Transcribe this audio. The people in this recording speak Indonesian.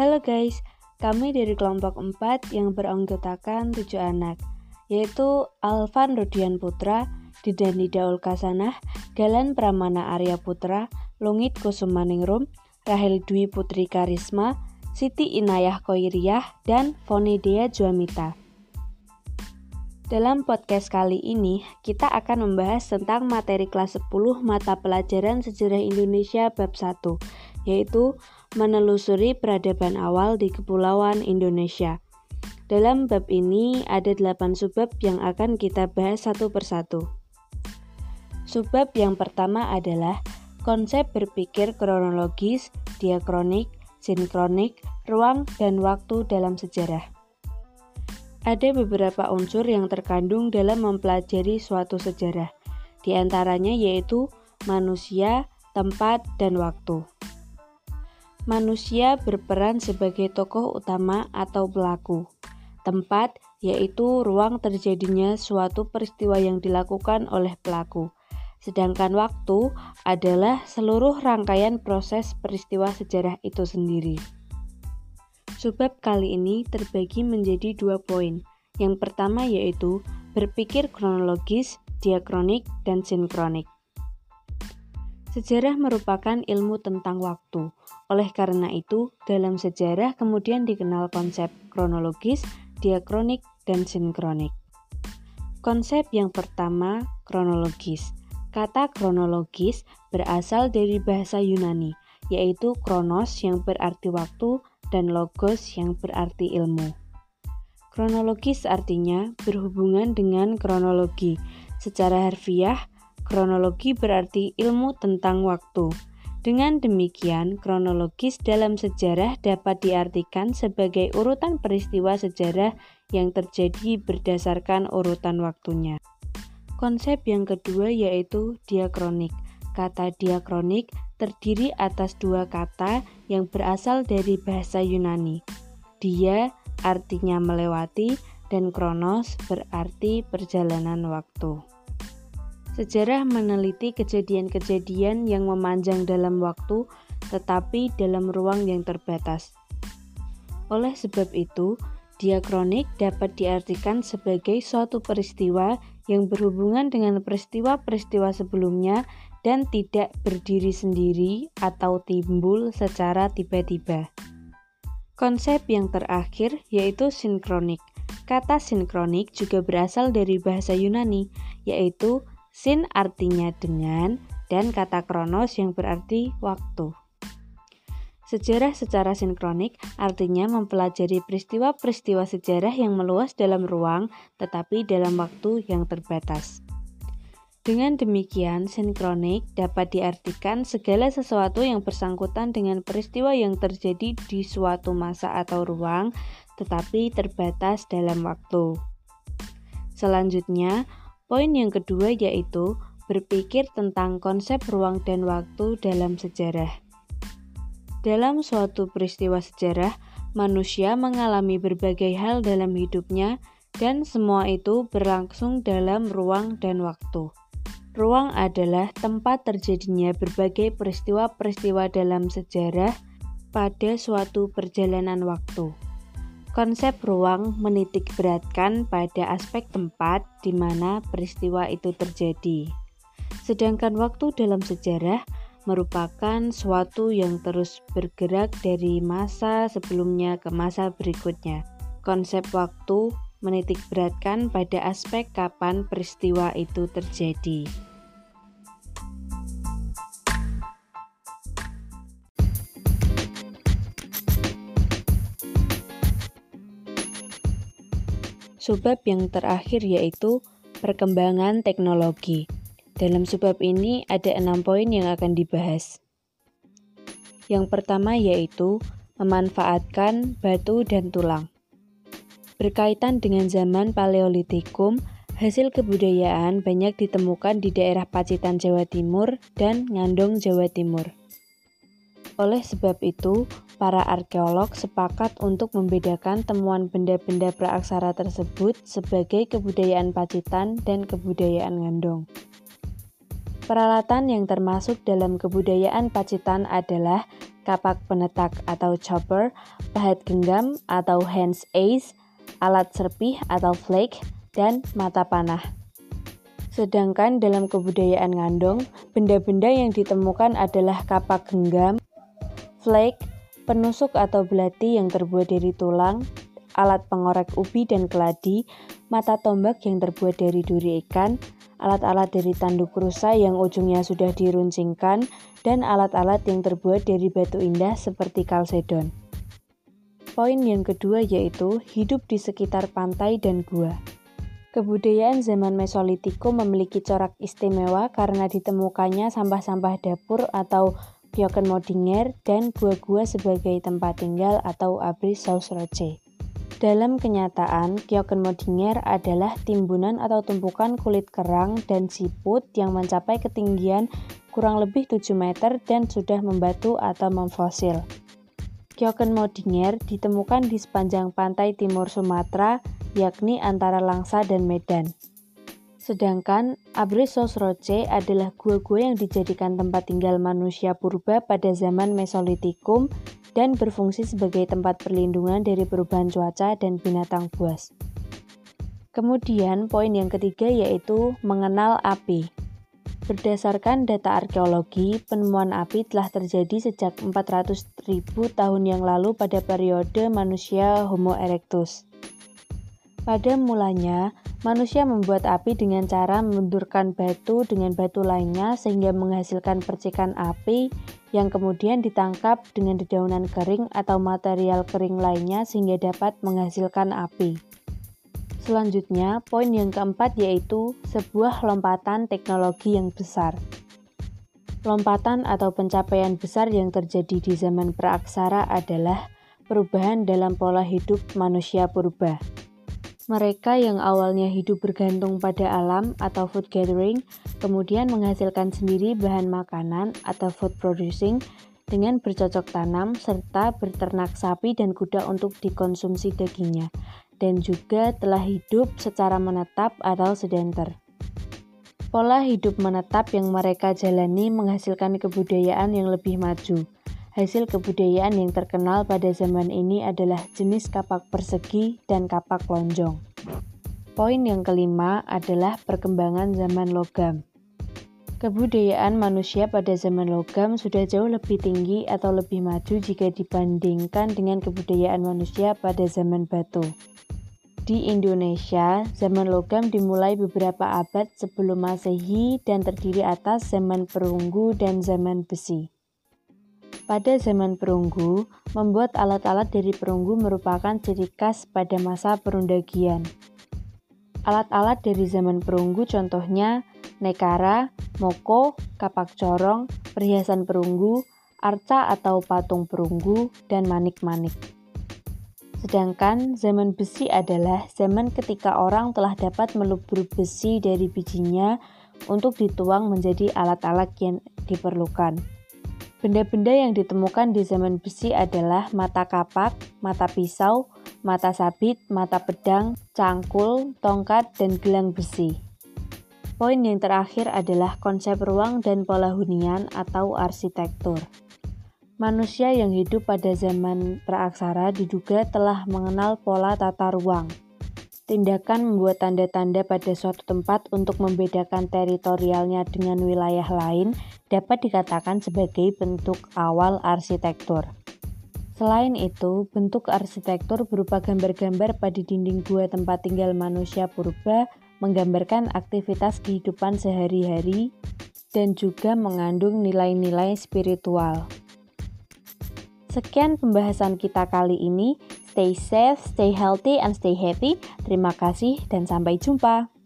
Halo guys, kami dari kelompok 4 yang beranggotakan 7 anak, yaitu Alvan Rodian Putra, Didani Daul Kasanah, Galan Pramana Arya Putra, Lungit Kusumaningrum, Rahel Dwi Putri Karisma, Siti Inayah Koiriah, dan Fonidea Juamita. Dalam podcast kali ini, kita akan membahas tentang materi kelas 10 mata pelajaran sejarah Indonesia bab 1, yaitu menelusuri peradaban awal di Kepulauan Indonesia. Dalam bab ini ada 8 subbab yang akan kita bahas satu persatu. Subbab yang pertama adalah konsep berpikir kronologis, diakronik, sinkronik, ruang, dan waktu dalam sejarah. Ada beberapa unsur yang terkandung dalam mempelajari suatu sejarah, di antaranya yaitu manusia, tempat, dan waktu. Manusia berperan sebagai tokoh utama atau pelaku. Tempat yaitu ruang terjadinya suatu peristiwa yang dilakukan oleh pelaku. Sedangkan waktu adalah seluruh rangkaian proses peristiwa sejarah itu sendiri. Subbab kali ini terbagi menjadi dua poin. Yang pertama yaitu berpikir kronologis, diakronik, dan sinkronik. Sejarah merupakan ilmu tentang waktu. Oleh karena itu, dalam sejarah kemudian dikenal konsep kronologis, diakronik, dan sinkronik. Konsep yang pertama, kronologis. Kata kronologis berasal dari bahasa Yunani, yaitu kronos yang berarti waktu dan logos yang berarti ilmu. Kronologis artinya berhubungan dengan kronologi. Secara harfiah, kronologi berarti ilmu tentang waktu. Dengan demikian, kronologis dalam sejarah dapat diartikan sebagai urutan peristiwa sejarah yang terjadi berdasarkan urutan waktunya. Konsep yang kedua yaitu diakronik. Kata diakronik terdiri atas dua kata yang berasal dari bahasa Yunani. Dia artinya melewati dan kronos berarti perjalanan waktu. Sejarah meneliti kejadian-kejadian yang memanjang dalam waktu tetapi dalam ruang yang terbatas. Oleh sebab itu, diakronik dapat diartikan sebagai suatu peristiwa yang berhubungan dengan peristiwa-peristiwa sebelumnya dan tidak berdiri sendiri atau timbul secara tiba-tiba. Konsep yang terakhir yaitu sinkronik. Kata sinkronik juga berasal dari bahasa Yunani, yaitu sin artinya dengan dan kata kronos yang berarti waktu. Sejarah secara sinkronik artinya mempelajari peristiwa-peristiwa sejarah yang meluas dalam ruang tetapi dalam waktu yang terbatas. Dengan demikian, sinkronik dapat diartikan segala sesuatu yang bersangkutan dengan peristiwa yang terjadi di suatu masa atau ruang, tetapi terbatas dalam waktu. Selanjutnya, poin yang kedua yaitu berpikir tentang konsep ruang dan waktu dalam sejarah. Dalam suatu peristiwa sejarah, manusia mengalami berbagai hal dalam hidupnya, dan semua itu berlangsung dalam ruang dan waktu. Ruang adalah tempat terjadinya berbagai peristiwa-peristiwa dalam sejarah pada suatu perjalanan waktu. Konsep ruang menitik beratkan pada aspek tempat di mana peristiwa itu terjadi. Sedangkan waktu dalam sejarah merupakan suatu yang terus bergerak dari masa sebelumnya ke masa berikutnya. Konsep waktu menitik beratkan pada aspek kapan peristiwa itu terjadi. Subbab yang terakhir yaitu perkembangan teknologi. Dalam subbab ini ada enam poin yang akan dibahas. Yang pertama yaitu memanfaatkan batu dan tulang. Berkaitan dengan zaman Paleolitikum, hasil kebudayaan banyak ditemukan di daerah Pacitan Jawa Timur dan Ngandong Jawa Timur. Oleh sebab itu, para arkeolog sepakat untuk membedakan temuan benda-benda praaksara tersebut sebagai kebudayaan Pacitan dan kebudayaan Ngandong. Peralatan yang termasuk dalam kebudayaan Pacitan adalah kapak penetak atau chopper, pahat genggam atau hands ace, alat serpih atau flake, dan mata panah. Sedangkan dalam kebudayaan ngandong, benda-benda yang ditemukan adalah kapak genggam, flake, penusuk atau belati yang terbuat dari tulang, alat pengorek ubi dan keladi, mata tombak yang terbuat dari duri ikan, alat-alat dari tanduk rusa yang ujungnya sudah diruncingkan, dan alat-alat yang terbuat dari batu indah seperti kalsedon. Poin yang kedua yaitu hidup di sekitar pantai dan gua. Kebudayaan zaman Mesolitikum memiliki corak istimewa karena ditemukannya sampah-sampah dapur atau Modinger dan gua-gua sebagai tempat tinggal atau abris sausroce. Dalam kenyataan, Modinger adalah timbunan atau tumpukan kulit kerang dan siput yang mencapai ketinggian kurang lebih 7 meter dan sudah membatu atau memfosil. Modinger ditemukan di sepanjang pantai timur Sumatera, yakni antara Langsa dan Medan. Sedangkan Abresos Roche adalah gua-gua yang dijadikan tempat tinggal manusia purba pada zaman Mesolitikum dan berfungsi sebagai tempat perlindungan dari perubahan cuaca dan binatang buas. Kemudian, poin yang ketiga yaitu mengenal api. Berdasarkan data arkeologi, penemuan api telah terjadi sejak 400.000 tahun yang lalu pada periode manusia Homo erectus. Pada mulanya, manusia membuat api dengan cara membenturkan batu dengan batu lainnya sehingga menghasilkan percikan api yang kemudian ditangkap dengan dedaunan kering atau material kering lainnya sehingga dapat menghasilkan api. Selanjutnya, poin yang keempat yaitu sebuah lompatan teknologi yang besar. Lompatan atau pencapaian besar yang terjadi di zaman praaksara adalah perubahan dalam pola hidup manusia purba. Mereka yang awalnya hidup bergantung pada alam atau food gathering, kemudian menghasilkan sendiri bahan makanan atau food producing dengan bercocok tanam serta berternak sapi dan kuda untuk dikonsumsi dagingnya, dan juga telah hidup secara menetap atau sedenter. Pola hidup menetap yang mereka jalani menghasilkan kebudayaan yang lebih maju Hasil kebudayaan yang terkenal pada zaman ini adalah jenis kapak persegi dan kapak lonjong. Poin yang kelima adalah perkembangan zaman logam. Kebudayaan manusia pada zaman logam sudah jauh lebih tinggi atau lebih maju jika dibandingkan dengan kebudayaan manusia pada zaman batu. Di Indonesia, zaman logam dimulai beberapa abad sebelum Masehi dan terdiri atas zaman perunggu dan zaman besi. Pada zaman perunggu, membuat alat-alat dari perunggu merupakan ciri khas pada masa perundagian. Alat-alat dari zaman perunggu contohnya nekara, moko, kapak corong, perhiasan perunggu, arca atau patung perunggu, dan manik-manik. Sedangkan zaman besi adalah zaman ketika orang telah dapat melubur besi dari bijinya untuk dituang menjadi alat-alat yang diperlukan. Benda-benda yang ditemukan di zaman besi adalah mata kapak, mata pisau, mata sabit, mata pedang, cangkul, tongkat, dan gelang besi. Poin yang terakhir adalah konsep ruang dan pola hunian atau arsitektur. Manusia yang hidup pada zaman praaksara diduga telah mengenal pola tata ruang. Tindakan membuat tanda-tanda pada suatu tempat untuk membedakan teritorialnya dengan wilayah lain dapat dikatakan sebagai bentuk awal arsitektur. Selain itu, bentuk arsitektur berupa gambar-gambar pada dinding gua tempat tinggal manusia purba menggambarkan aktivitas kehidupan sehari-hari dan juga mengandung nilai-nilai spiritual. Sekian pembahasan kita kali ini. Stay safe, stay healthy, and stay happy. Terima kasih dan sampai jumpa.